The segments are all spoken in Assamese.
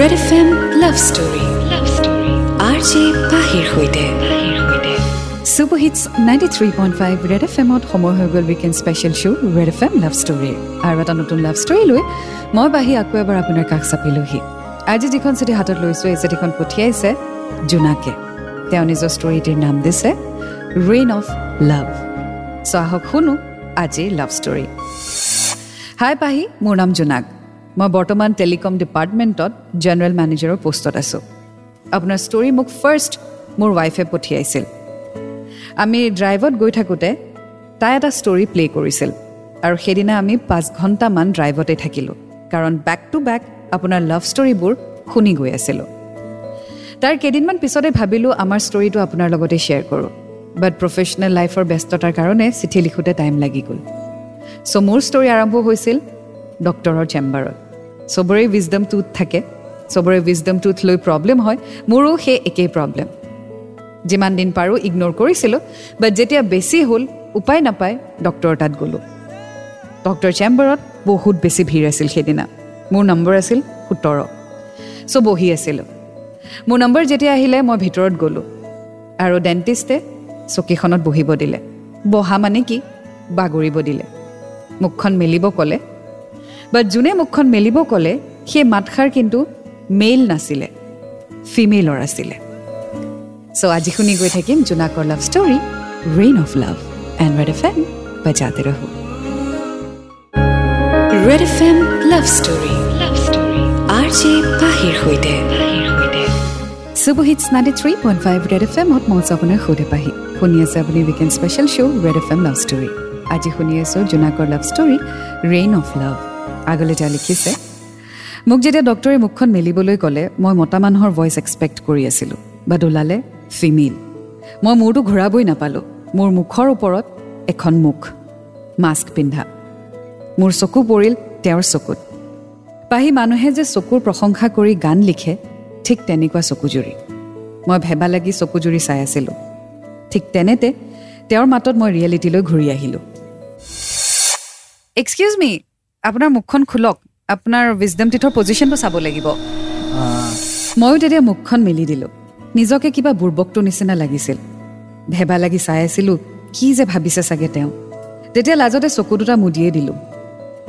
Red F M love story love story R J পাহিৰ সৈতে super hits ninety three point five Red F এমত সময় হৈ গ'ল weekend special show' Red F M love ষ্টৰীৰ আৰু এটা নতুন লাভ ষ্টৰী লৈ মই বাঢ়ি আকৌ এবাৰ আপোনাৰ কাষ চাপিলোহি আজি যিখন চিঠি হাতত লৈছোঁ এই চিঠিখন পঠিয়াইছে জোনাকে। তেওঁ নিজৰ ষ্টৰীটিৰ নাম দিছে ৰেইন অফ লাভ চ' আহক শুনো আজিৰ লাভ ষ্টৰী হাই পাহি মোৰ নাম জোনাক। মই বৰ্তমান টেলিকম ডিপাৰ্টমেণ্টত জেনেৰেল মেনেজাৰৰ পষ্টত আছোঁ। আপোনাৰ ষ্টৰী মোক ফাৰ্ষ্ট মোৰ ৱাইফে পঠিয়াইছিল। আমি ড্ৰাইভত গৈ থাকোঁতে তাই এটা ষ্টৰী প্লে কৰিছিল আৰু সেইদিনা আমি পাঁচ ঘণ্টামান ড্ৰাইভতে থাকিলোঁ কাৰণ বেক টু বেক আপোনাৰ লাভ ষ্টৰীবোৰ শুনি গৈ আছিলোঁ। তাৰ কেইদিনমান পিছতে ভাবিলোঁ আমাৰ ষ্টৰীটো আপোনাৰ লগতে শ্বেয়াৰ কৰোঁ বাট প্ৰফেচনেল লাইফৰ ব্যস্ততাৰ কাৰণে চিঠি লিখোঁতে টাইম লাগি গ'ল। চ' মোৰ ষ্টৰী আৰম্ভ হৈছিল ডক্টৰৰ চেম্বাৰত চবৰে উইজডম টুথ থাকে চবৰে উইজডম টুথ লৈ প্ৰব্লেম হয় মোৰো সেই একেই প্ৰব্লেম যিমান দিন পাৰোঁ ইগন'ৰ কৰিছিলোঁ বাট যেতিয়া বেছি হ'ল উপায় নাপায় ডক্টৰৰ তাত গ'লোঁ। ডক্টৰ চেম্বাৰত বহুত বেছি ভিৰ আছিল সেইদিনা। মোৰ নম্বৰ আছিল সোতৰ। চ' বহি আছিলোঁ। মোৰ নম্বৰ যেতিয়া আহিলে মই ভিতৰত গ'লোঁ। আৰু ডেণ্টিষ্টে চকীখনত বহিব দিলে। বহা মানে কি? বাগৰিব দিলে। মুখখন মেলিব ক'লে বাট যোনে মুখখন মেলিব ক'লে সেই মাতষাৰ কিন্তু মেইল নাছিলে ফিমেইলৰ আছিলে। চ' আজি শুনি গৈ থাকিম জোনাকৰ love story rain of love and Red F M বাজাতে ৰহো। Red F M love story R J পাহিৰ সৈতে। Hits ninety three point five Red F এমত মই আপোনাৰ সৌদে পাহি। শুনি আছে আপুনি weekend special show' Red F M love story আজি শুনি আছোঁ জোনাকৰ love story rain of love আগলৈ তেওঁ লিখিছে মোক যেতিয়া ডক্টৰে মুখখন মেলিবলৈ ক'লে মই মতা মানুহৰ ভইচ এক্সপেক্ট কৰি আছিলোঁ। বাট ওলালে ফিমেইল মই মূৰটো ঘূৰাবই নাপালোঁ। মোৰ মুখৰ ওপৰত এখন মুখ মাস্ক পিন্ধা। মোৰ চকু পৰিল তেওঁৰ চকুত। পাহি মানুহে যে চকুৰ প্ৰশংসা কৰি গান লিখে ঠিক তেনেকুৱা চকুজুৰি মই ভেবা লাগি চকুজুৰি চাই আছিলোঁ। ঠিক তেনেতে তেওঁৰ মাতত মই ৰিয়েলিটিলৈ ঘূৰি আহিলোঁ। এক্সকিউজ মি আপোনাৰ মুখখন খোলক আপোনাৰ উইজডম টিথৰ পজিশ্যনটো চাব লাগিব। ময়ো তেতিয়া মুখখন মেলি দিলোঁ। নিজকে কিবা বুৰ্বকটো নিচিনা লাগিছিল। ভেবা লাগি চাই আছিলোঁ কি যে ভাবিছে চাগে তেওঁ। তেতিয়া লাজতে চকু দুটা মুদিয়ে দিলোঁ।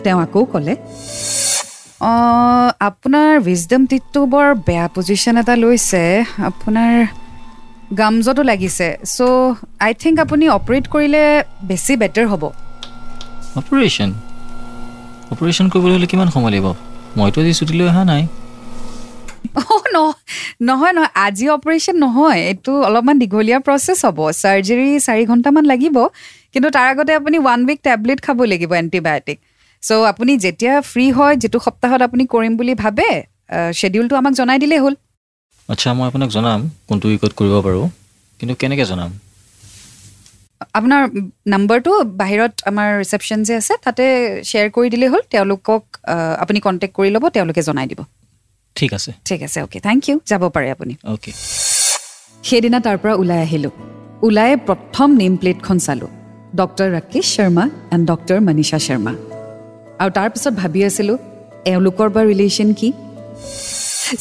তেওঁ আকৌ ক'লে আপোনাৰ উইজডম টিথটো বৰ বেয়া পজিশ্যন এটা লৈছে। আপোনাৰ গামজতো লাগিছে। চ' আই থিংক আপুনি অপাৰেট কৰিলে বেছি বেটাৰ হ'ব। অপাৰেশ্যন অপাৰেশ্যন কৰিবলৈ হ'লে কিমান সময় লাগিব? মইতো আজি ছুটী লৈ অহা নাই। নহয় নহয় আজি অপাৰেশ্যন নহয় এইটো অলপমান দীঘলীয়া প্ৰচেছ হ'ব। চাৰ্জাৰী চাৰি ঘণ্টামান লাগিব কিন্তু তাৰ আগতে আপুনি ওৱান উইক টেবলেট খাব লাগিব এণ্টিবায়'টিক চ' আপুনি যেতিয়া ফ্ৰী হয় যিটো সপ্তাহত আপুনি কৰিম বুলি ভাবে শ্বেডিউলটো আমাক জনাই দিলেই হ'ল। আচ্ছা মই আপোনাক জনাম কোনটো উইকত কৰিব পাৰোঁ। কিন্তু কেনেকৈ জনাম? আপোনাৰ নাম্বাৰটো বাহিৰত আমাৰ ৰিচেপশ্যন যে আছে তাতে শ্বেয়াৰ কৰি দিলেই হ'ল। তেওঁলোকক আপুনি কণ্টেক্ট কৰি ল'ব তেওঁলোকে জনাই দিব। ঠিক আছে। ঠিক আছে অ'কে থেংক ইউ যাব পাৰে আপুনি। অ'কে সেইদিনা তাৰ পৰা ওলাই আহিলোঁ। ওলাই প্ৰথম নেম প্লেটখন চালোঁ। Doctor Rakesh Sharma and doctor Manisha Sharma. আৰু তাৰপিছত ভাবি আছিলোঁ এওঁলোকৰ বা ৰিলেশ্যন কি?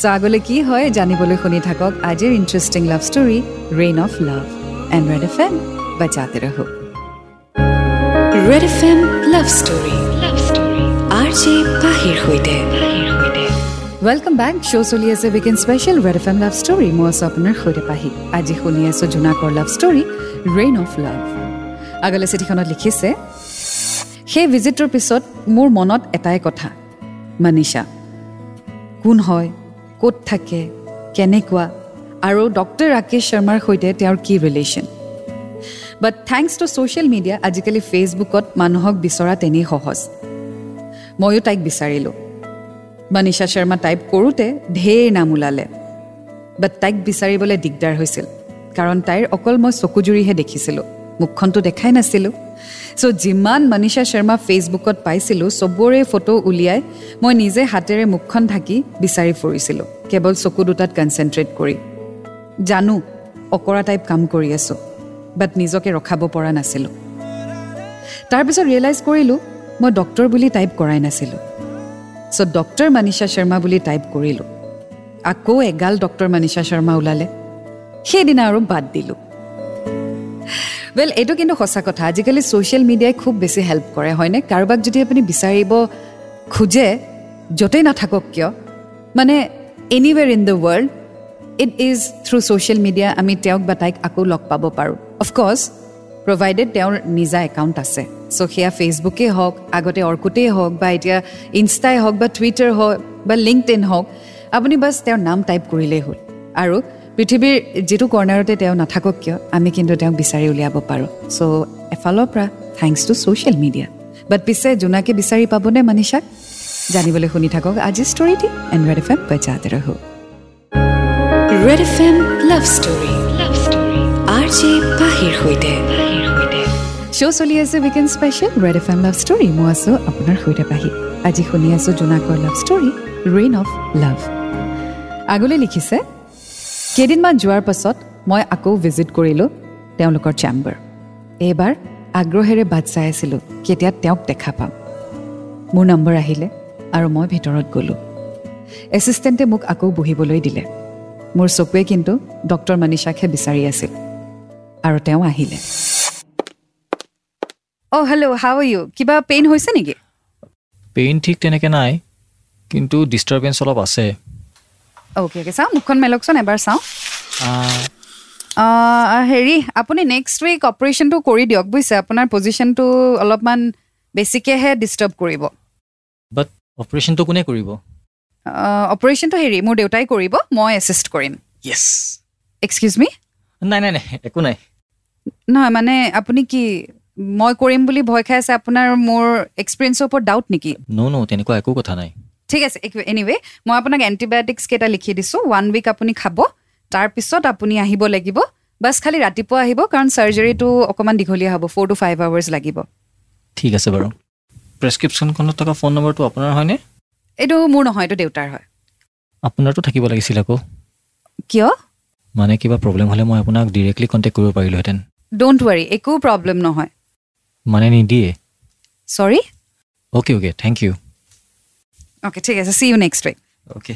চ' আগলৈ কি হয় জানিবলৈ শুনি থাকক আজিৰ interesting love story rain of love and Red F M বাজাতে ৰহো Red F M love story love story R J পাহিৰ সৈতে ৱেলকাম বেক শ্ব' চলি আছে weekend special Red F M love story মই আছোঁ আপোনাৰ সৈতে পাহি আজি শুনি আছোঁ জোনাকৰ love story rain of love আগলৈ চিঠিখনত লিখিছে সেই ভিজিটটোৰ পিছত মোৰ মনত এটাই কথা মনীষা কোন হয় ক'ত থাকে কেনেকুৱা আৰু ডক্টৰ ৰাকেশ শৰ্মাৰ সৈতে তেওঁৰ কি relation but thanks to social media আজিকালি ফেচবুকত মানুহক বিচৰা তেনেই সহজ। ময়ো তাইক বিচাৰিলোঁ। মনীষা শৰ্মা টাইপ কৰোঁতে ঢেৰ নাম ওলালে। বাট তাইক বিচাৰিবলৈ দিগদাৰ হৈছিল। কাৰণ তাইৰ অকল মই চকুজুৰিহে দেখিছিলোঁ। মুখখনতো দেখাই নাছিলোঁ। চ' যিমান মনীষা শৰ্মা ফেচবুকত পাইছিলোঁ চবৰে ফটো উলিয়াই মই নিজে হাতেৰে মুখখন ঢাকি বিচাৰি ফুৰিছিলোঁ। কেৱল চকু দুটাত কনচেনট্ৰেট কৰি। জানো অকৰা টাইপ কাম কৰি আছোঁ। বাট নিজকে ৰখাব পৰা নাছিলোঁ। তাৰপিছত ৰিয়েলাইজ কৰিলোঁ মই ডক্টৰ বুলি টাইপ কৰাই নাছিলোঁ। চ' ডক্টৰ মনীষা শৰ্মা বুলি টাইপ কৰিলোঁ। আকৌ এগাল ডক্টৰ মনীষা শৰ্মা ওলালে। সেইদিনা আৰু বাদ দিলোঁ। ৱেল এইটো কিন্তু সঁচা কথা। আজিকালি ছ'চিয়েল মিডিয়াই খুব বেছি হেল্প কৰে হয়নে? কাৰোবাক যদি আপুনি বিচাৰিব খোজে য'তেই নাথাকক কিয় মানে anywhere in the world it is through social media আমি তেওঁক বা তাইক আকৌ লগ পাব পাৰোঁ। অফক'ৰ্ছ প্ৰভাইডেড তেওঁৰ নিজা একাউণ্ট আছে। চ' সেয়া ফেচবুকেই হওক আগতে অৰ্কুটেই হওক বা এতিয়া ইনষ্টাই হওক বা টুইটাৰ হওক বা লিংক ইন হওক আপুনি বাছ তেওঁৰ নাম টাইপ কৰিলেই হ'ল। আৰু পৃথিৱীৰ যিটো কৰ্ণাৰতে তেওঁ নাথাকক কিয় আমি কিন্তু তেওঁক বিচাৰি উলিয়াব পাৰোঁ। চ' এফালৰ পৰা thanks to social media but পিছে জোনাকে বিচাৰি পাবনে মানিছাক জানিবলৈ শুনি থাকক আজিৰ ষ্টৰিটি এণ্ড ৰেড এফ এম বজাতে ৰহো। Red F M love story. পাহিৰ সৈতে। শ্ব' চলি আছে weekend special Red F M love story মই আছোঁ আপোনাৰ সৈতে পাহি। আজি শুনি আছোঁ জোনাকৰ love story rain of love আগলৈ লিখিছে কেইদিনমান যোৱাৰ পাছত মই আকৌ ভিজিট কৰিলোঁ তেওঁলোকৰ চেম্বাৰ এইবাৰ আগ্ৰহেৰে বাট চাই আছিলোঁ কেতিয়া তেওঁক দেখা পাম। মোৰ নম্বৰ আহিলে আৰু মই ভিতৰত গ'লোঁ। এছিষ্টেণ্টে মোক আকৌ বহিবলৈ দিলে। মোৰ চকুৱে কিন্তু ডক্টৰ মনীষাকহে বিচাৰি আছিল। আৰু তেওঁ আহিলে। অ' হেল্ল' হাউ ইউ কিবা পেইন হৈছে নেকি? পেইন ঠিক তেনেকৈ নাই কিন্তু ডিষ্টাৰ্বেঞ্চ অলপ আছে। অ'কে অ'কে চাওঁ মুখখন মেলকচোন এবাৰ চাওঁ। হেৰি আপুনি নেক্সট উইক অপাৰেশ্যনটো কৰি দিয়ক বুজিছে? আপোনাৰ পজিশ্যনটো অলপমান বেছিকৈহে ডিষ্টাৰ্ব কৰিব। বাট অপাৰেশ্যনটো কোনে কৰিব? অপাৰেশ্যনটো হেৰি মোৰ দেউতাই কৰিব মই এছিষ্ট কৰিম। য়েছ এক্সকিউজ মি নাই নাই নাই একো নাই। নহয় মানে আপুনি কি মই কৰিম বুলি ভয় খাই আছে আপোনাৰ মোৰ এক্সপিৰিয়েঞ্চৰ ওপৰত ডাউট নেকি? ন' ন' তেনেকুৱা একো কথা নাই। ঠিক আছে এনিৱে মই আপোনাক এণ্টিবায়'টিক্স কেইটা লিখি দিছোঁ ওৱান উইক আপুনি খাব তাৰপিছত আপুনি আহিব লাগিব বাছ খালি ৰাতিপুৱা আহিব কাৰণ চাৰ্জাৰীটো অকণমান দীঘলীয়া হ'ব ফ'ৰ টু ফাইভ আৱাৰ্ছ লাগিব। ঠিক আছে বাৰু। প্ৰেছক্ৰিপশ্যনখনত থকা ফোন নম্বৰটো আপোনাৰ হয়নে? এইটো মোৰ নহয় এইটো দেউতাৰ হয়। আপোনাৰতো থাকিব লাগিছিল আকৌ। কিয়? মানে কিবা প্ৰব্লেম হ'লে মই আপোনাক ডিৰেক্টলি কণ্টেক্ট কৰিব পাৰিলোহেঁতেন। ডোণ্ট ৱাৰি একো প্ৰব্লেম নহয়। মানে নিদিয়ে? Sorry okay okay thank you okay ঠিক আছে see you next week okay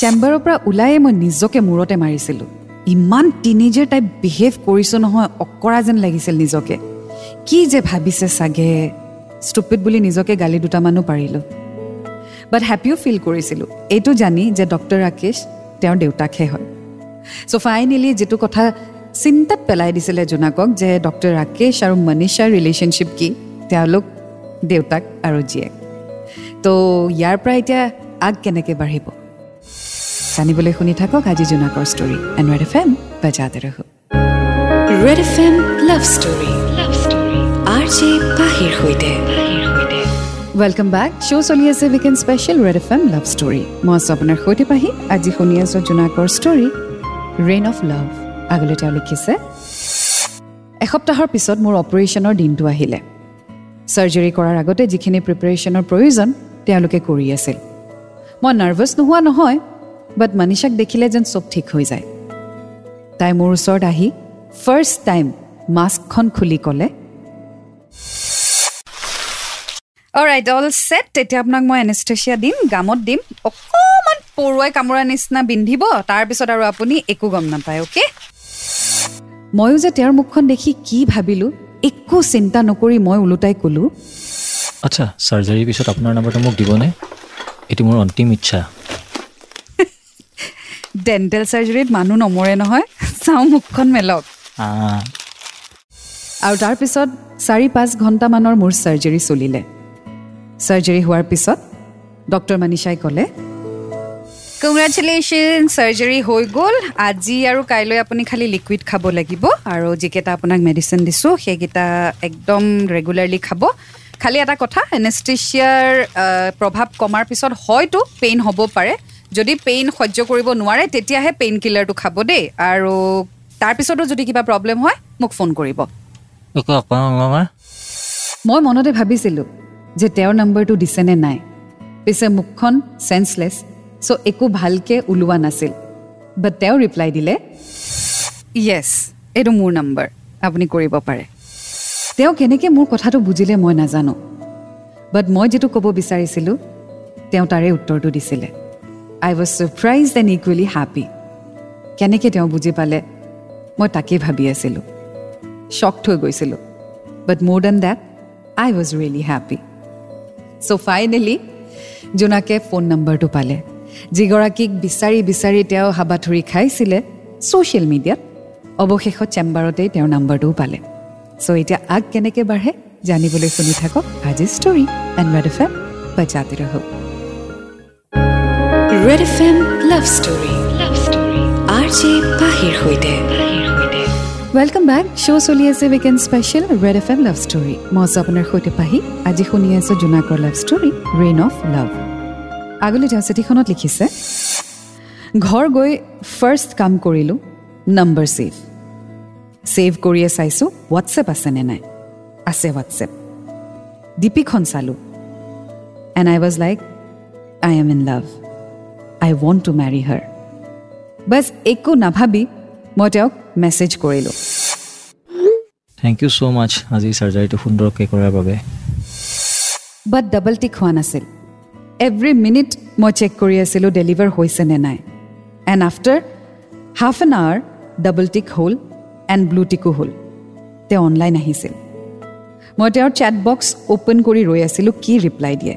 চেম্বাৰৰ পৰা ওলায়ে মই নিজকে মূৰতে মাৰিছিলোঁ। ইমান টিনেজাৰ টাইপ বিহেভ কৰিছোঁ নহয় অকৰা যেন লাগিছিল নিজকে। কি যে ভাবিছে চাগে। ষ্টুপিড বুলি নিজকে গালি দুটামানো পাৰিলোঁ। বাট হেপিও ফিল কৰিছিলোঁ। এইটো জানি যে ডক্টৰ ৰাকেশ তেওঁৰ দেউতাকহে হয়। চ' ফাইনেলি যিটো কথা চিন্তাত পেলাই দিছিলে জোনাকক যে ডক্টৰ ৰাকেশ আৰু মনীষাৰ ৰিলেশ্যনশ্বিপ কি তেওঁলোক দেউতাক আৰু জীয়েক তো ইয়াৰ পৰা এতিয়া আগ কেনেকৈ বাঢ়িব জানিবলৈ শুনি থাকক আজি জোনাকৰ ষ্টৰী এনৱাইড এফ এম বজাতে ৰহো Red F M love story love story R J পাহিৰ সৈতে ৱেলকাম বেক শ্ব' চলি আছে weekend special Red F M love story মই আছোঁ আপোনাৰ সৈতে পাহি আজি শুনি আছোঁ জোনাকৰ ষ্টৰী ৰেইন অফ লাভ আগলৈ তেওঁ লিখিছে এসপ্তাহৰ পিছত মোৰ অপাৰেশ্যনৰ দিনটো আহিলে। চাৰ্জাৰী কৰাৰ আগতে যিখিনি প্ৰিপেৰেশ্যনৰ প্ৰয়োজন তেওঁলোকে কৰি আছিল। মই নাৰ্ভাছ নোহোৱা নহয় বাট মনীষাক দেখিলে যেন চব ঠিক হৈ যায়। তাই মোৰ ওচৰত আহি ফাৰ্ষ্ট টাইম মাস্কখন খুলি ক'লে অল ছেট তেতিয়া আপোনাক মই এনেষ্টেচিয়া দিম গামত দিম। অকণমান পৰুৱাই কামোৰা নিচিনা পিন্ধিব তাৰপিছত আৰু আপুনি একো গম নাপায় অ'কে ময়ো যে তেওঁৰ মুখখন দেখি কি ভাবিলোঁ একো চিন্তা নকৰি মই ওলোটাই ক'লোঁ আচ্ছা চাৰ্জাৰীৰ পিছত আপোনাৰ নম্বৰটো মোক দিবনে? এইটো মোৰ অন্তিম ইচ্ছা। ডেণ্টেল চাৰ্জাৰীত মানুহ নমৰে নহয় চাওঁ মুখখন মেলক। আৰু তাৰপিছত চাৰি পাঁচ ঘণ্টামানৰ মোৰ চাৰ্জাৰী চলিলে। চাৰ্জাৰী হোৱাৰ পিছত ডক্টৰ মনীষাই ক'লে কংগ্ৰেচুলেশ্যন চাৰ্জাৰী হৈ গ'ল। আজি আৰু কাইলৈ আপুনি খালি লিকুইড খাব লাগিব আৰু যিকেইটা আপোনাক মেডিচিন দিছোঁ সেইকেইটা একদম ৰেগুলাৰলি খাব। খালি এটা কথা এনেষ্টেচিয়াৰ প্ৰভাৱ কমাৰ পিছত হয়তো পেইন হ'ব পাৰে। যদি পেইন সহ্য কৰিব নোৱাৰে তেতিয়াহে পেইন কিলাৰটো খাব দেই। আৰু তাৰপিছতো যদি কিবা প্ৰব্লেম হয় মোক ফোন কৰিব। মই মনতে ভাবিছিলোঁ যে তেওঁৰ নম্বৰটো দিছেনে নাই। পিছে মুখখন চেন্সলেছ চ' একো ভালকৈ ওলোৱা নাছিল। বাট তেওঁ ৰিপ্লাই দিলে য়েছ এইটো মোৰ নম্বৰ আপুনি কৰিব পাৰে। তেওঁ কেনেকৈ মোৰ কথাটো বুজিলে মই নাজানো। বাট মই যিটো ক'ব বিচাৰিছিলোঁ তেওঁ তাৰে উত্তৰটো দিছিলে। I was surprised and equally happy কেনেকৈ তেওঁ বুজি পালে মই তাকেই ভাবি আছিলোঁ। শ্বকড হৈ গৈছিলোঁ। বাট মোৰ then that I was really happy so' finally জোনাকে phone নম্বৰটো পালে। যিগৰাকীক বিচাৰি বিচাৰি তেওঁ হাবাথুৰি খাইছিলে ছ'চিয়েল মিডিয়াত অৱশেষত চেম্বাৰতেই তেওঁৰ নাম্বাৰটোও পালে। চ' এতিয়া আগ কেনেকৈ বাঢ়ে জানিবলৈ শুনি থাকক আজি story and Red F M বজাতে ৰহক। Red F M love story love story R J পাহিৰ সৈতে। ৱেলকাম বেক শ্ব' চলি আছে weekend special Red F M love story মই আছোঁ আপোনাৰ সৈতে পাহি। আজি শুনি আছোঁ জোনাকৰ love story rain of love আগলৈ তেওঁ চিঠিখনত লিখিছে ঘৰ গৈ ফাৰ্ষ্ট কাম কৰিলোঁ নম্বৰ ছেভ ছেভ কৰিয়ে চাইছোঁ হোৱাটছএপ আছেনে নাই? আছে হোৱাটছএপ ডিপিখন চালোঁ। And I was like I am in love I want to marry her bus একো নাভাবি মই তেওঁক মেছেজ কৰিলোঁ। থেংক ইউ ছ' মাছ আজি চাৰ্জাৰীটো সুন্দৰকৈ কৰাৰ বাবে। বাট ডাবল টিক হোৱা নাছিল। এভৰি মিনিট মই চেক কৰি আছিলোঁ ডেলিভাৰ হৈছে নে নাই। And after half an hour double tick হ'ল এণ্ড ব্লু টিকো হ'ল। তেওঁ অনলাইন আহিছিল। মই তেওঁৰ চেট বক্স অ'পেন কৰি ৰৈ আছিলোঁ কি ৰিপ্লাই দিয়ে।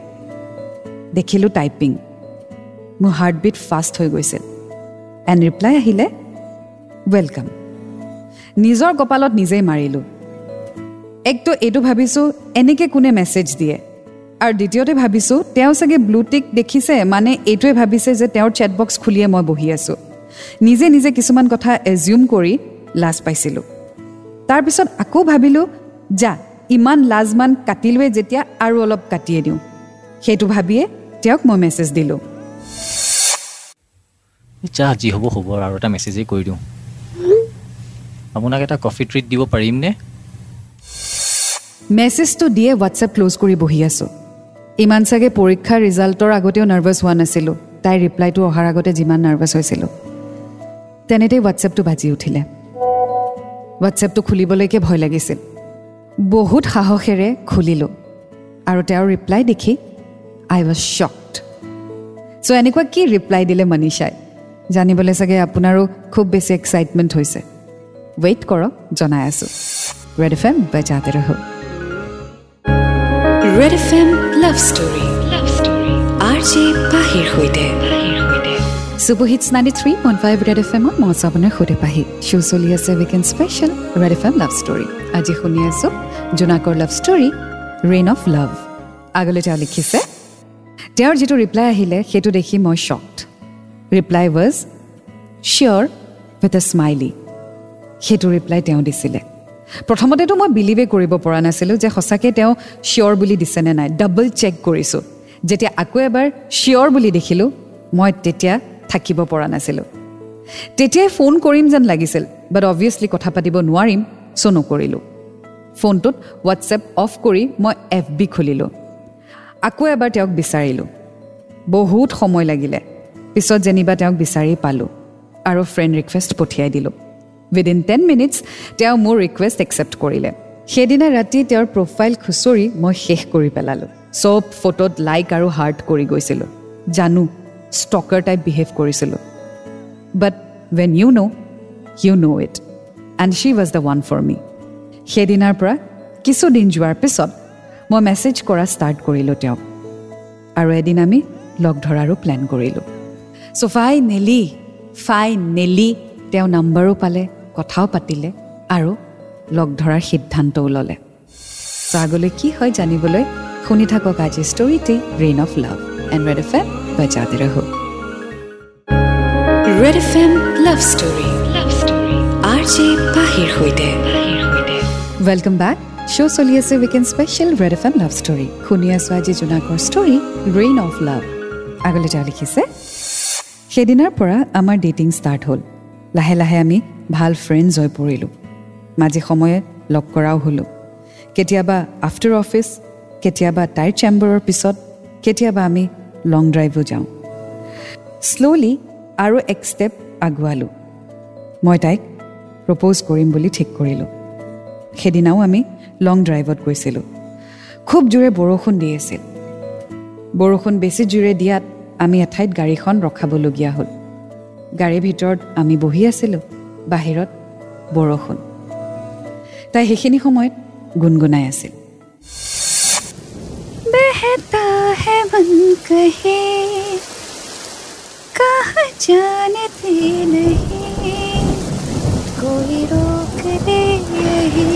দেখিলোঁ টাইপিং মোৰ হাৰ্টবিট ফাষ্ট হৈ গৈছিল। এণ্ড ৰিপ্লাই আহিলে ৱেলকাম নিজৰ কপালত নিজেই মাৰিলোঁ। একতো এইটো ভাবিছোঁ এনেকৈ কোনে মেছেজ দিয়ে? আৰু দ্বিতীয়তে ভাবিছোঁ তেওঁ চাগে ব্লুটিক দেখিছে মানে এইটোৱে ভাবিছে যে তেওঁৰ চেট বক্স খুলিয়ে মই বহি আছোঁ। নিজে নিজে কিছুমান কথা এজিউম কৰি লাজ পাইছিলোঁ। তাৰপিছত আকৌ ভাবিলোঁ যা ইমান লাজমান কাটিলোৱে যেতিয়া আৰু অলপ কাটিয়ে দিওঁ। সেইটো ভাবিয়ে তেওঁক মই মেছেজ দিলোঁ। যা যি হ'ব হ'ব আৰু এটা মেছেজেই কৰি দিওঁ। আপোনাক এটা কফি ট্ৰিট দিব পাৰিমনে? মেছেজটো দিয়ে হোৱাটছএপ ক্ল'জ কৰি বহি আছোঁ। ইমান চাগে পৰীক্ষাৰ ৰিজাল্টৰ আগতেও নাৰ্ভাছ হোৱা নাছিলোঁ। তাইৰ ৰিপ্লাইটো অহাৰ আগতে যিমান নাৰ্ভাছ হৈছিলোঁ। তেনেতেই হোৱাটছএপটো বাজি উঠিলে। হোৱাটছএপটো খুলিবলৈকে ভয় লাগিছিল। বহুত সাহসেৰে খুলিলোঁ। আৰু তেওঁৰ ৰিপ্লাই দেখি আই ৱাজ শ্বকড। চ' এনেকুৱা কি ৰিপ্লাই দিলে মনীষাই? জানিবলৈ চাগে আপোনাৰো খুব বেছি এক্সাইটমেণ্ট হৈছে। ৱেইট কৰক জনাই আছোঁ। ৰেড এফ এম বজাতে ৰহক Red F M love story love story R J পাহিৰ সৈতে super hits ninety three point five Red F এমত মই আছোঁ আপোনাৰ সৈতে পাহি। শ্ব' চলি আছে weekend special Red F M love story আজি শুনি আছোঁ জোনাকৰ love story rain of love আগলৈ তেওঁ লিখিছে তেওঁৰ যিটো ৰিপ্লাই আহিলে সেইটো দেখি মই shocked reply was cheers with a smiley সেইটো ৰিপ্লাই তেওঁ দিছিলে। প্ৰথমতেতো মই বিলিভেই কৰিব পৰা নাছিলোঁ যে সঁচাকৈ তেওঁ চিয়'ৰ বুলি দিছেনে নাই। ডাবল চেক কৰিছোঁ। যেতিয়া আকৌ এবাৰ চিয়'ৰ বুলি দেখিলোঁ মই তেতিয়া থাকিব পৰা নাছিলোঁ। তেতিয়াই ফোন কৰিম যেন লাগিছিল বাট অবভিয়াছলি কথা পাতিব নোৱাৰিম চ' নকৰিলোঁ। ফোনটোত হোৱাটছএপ অফ কৰি মই এফ বি খুলিলোঁ। আকৌ এবাৰ তেওঁক বিচাৰিলোঁ। বহুত সময় লাগিলে। পিছত যেনিবা তেওঁক বিচাৰি পালোঁ আৰু ফ্ৰেণ্ড ৰিকুৱেষ্ট পঠিয়াই দিলোঁ। উইদিন টেন মিনিটছ তেওঁ মোৰ ৰিকুৱেষ্ট একচেপ্ট কৰিলে। সেইদিনা ৰাতি তেওঁৰ প্ৰফাইল খুচৰি মই শেষ কৰি পেলালোঁ। চব ফটোত লাইক আৰু হাৰ্ট কৰি গৈছিলোঁ। জানো ষ্টকাৰ টাইপ বিহেভ কৰিছিলোঁ। But when you know' you know' it and she was the one for me সেইদিনাৰ পৰা কিছুদিন যোৱাৰ পিছত মই মেছেজ কৰা ষ্টাৰ্ট কৰিলোঁ তেওঁক। আৰু এদিন আমি লগ ধৰাৰো প্লেন কৰিলোঁ। চ' ফাই নেলি ফাই নেলি তেওঁ নাম্বাৰো পালে। কথাও পাতিলে আৰু লগ ধৰাৰ সিদ্ধান্তও ল'লে। চ' আগলৈ কি হয় জানিবলৈ শুনি থাকক আজি ষ্টৰিটি rain of love and Red F M বজাতে ৰহো Red F M love story R J পাহিৰ সৈতে। ৱেলকাম বেক শ্ব' চলি আছে weekend special Red F M love story শুনি আছোঁ আজি জোনাকৰ ষ্টৰী ৰেইন অফ লাভ আগলৈ তেওঁ লিখিছে। সেইদিনাৰ পৰা আমাৰ ডেটিং ষ্টাৰ্ট হ'ল। লাহে লাহে আমি ভাল ফ্ৰেণ্ডছ হৈ পৰিলোঁ। মাজে সময়ে লগ কৰাও হ'লোঁ। কেতিয়াবা আফটাৰ অফিচ কেতিয়াবা তাইৰ চেম্বাৰৰ পিছত কেতিয়াবা আমি লং ড্ৰাইভো যাওঁ। শ্ল'লি আৰু এক ষ্টেপ আগুৱালোঁ। মই তাইক প্ৰপ'জ কৰিম বুলি ঠিক কৰিলোঁ। সেইদিনাও আমি লং ড্ৰাইভত গৈছিলোঁ। খুব জোৰে বৰষুণ দি আছিল। বৰষুণ বেছি জোৰে দিয়াত আমি এঠাইত গাড়ীখন ৰখাবলগীয়া হ'ল। গাড়ীৰ ভিতৰত আমি বহি আছিলোঁ। বাহিৰত বৰষুণ তাই সেইখিনি সময়ত গুণগুণাই আছিল बहता है मन कहे कहा जानते नहीं कोई रोक दे यही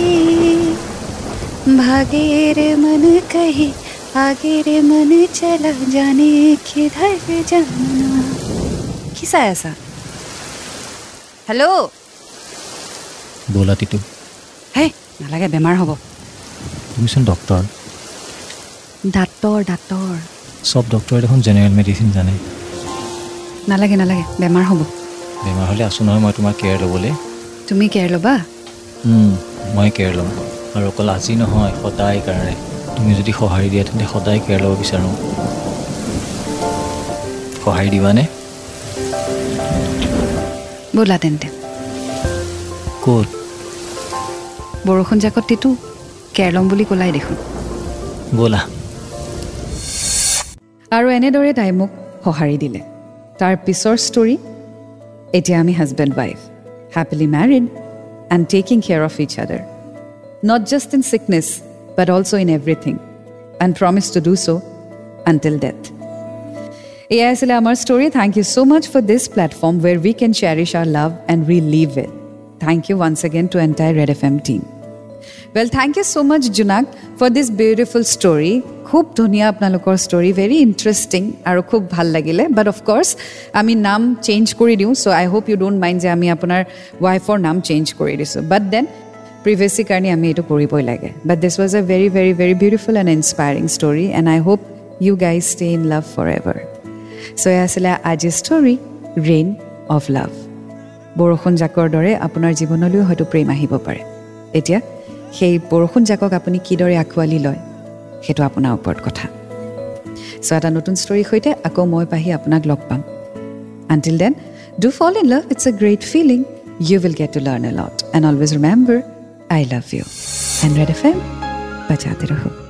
भागे रे मन कहे आगे रे मन चला जाने किधर जाना কি চাই আছা হেল্ল' ব'লা তিতু হে নালাগে বেমাৰ হ'ব। তুমিচোন ডক্টৰ ডাক্তৰ ডাক্তৰ। চব ডক্টৰে দেখোন জেনেৰেল মেডিচিন জানে। নালাগে নালাগে বেমাৰ হ'ব। বেমাৰ হ'লে আছোঁ নহয় মই তোমাৰ কেয়াৰ ল'বলৈ। তুমি কেয়াৰ ল'বা? মই কেয়াৰ ল'ম। আৰু অকল আজি নহয় সদায় কাৰণে। তুমি যদি সঁহাৰি দিয়া তেন্তে সদায় কেয়াৰ ল'ব বিচাৰোঁ। সঁহাৰি দিবানে? ব'লা তেন্তে। ক'ত? বৰষুণ জাকত তিতো কেয়াৰ ল'ম বুলি ক'লাই দেখোন। ব'লা। আৰু এনেদৰে তাই মোক সঁহাৰি দিলে। তাৰ পিছৰ ষ্টৰী এতিয়া আমি husband wife happily married and taking care of each other not just in sickness but also' in everything and promise to do so' until death এয়াই আছিলে আমাৰ story thank you so' much for this platform where we can cherish our love and relive it thank you once again to entire Red F M team well thank you so' much Jonak for this beautiful story খুব ধুনীয়া আপোনালোকৰ ষ্টৰী ভেৰি ইণ্টাৰেষ্টিং আৰু খুব ভাল লাগিলে। বাট অফক'ৰ্ছ আমি নাম চেঞ্জ কৰি দিওঁ so' I hope you don't mind যে আমি আপোনাৰ ৱাইফৰ নাম চেঞ্জ কৰি দিছোঁ। বাট দেন প্ৰিভিয়াছলি কাৰণে আমি এইটো কৰিবই লাগে। But this was a very very very beautiful and inspiring story and I hope you guys stay in love forever so' এয়া আছিলে আজিৰ ষ্টৰী ৰেইন অফ লাভ বৰষুণ জাকৰ দৰে আপোনাৰ জীৱনলৈও হয়তো প্ৰেম আহিব পাৰে। এতিয়া সেই বৰষুণ জাকক আপুনি কিদৰে আঁকোৱালি লয় সেইটো আপোনাৰ ওপৰত কথা। চ' এটা নতুন ষ্টৰীৰ সৈতে আকৌ মই পাহি আপোনাক লগ পাম। Until then do fall in love it's a great feeling you will get to learn a lot and always remember I love you and Red F M বাজাতে ৰহো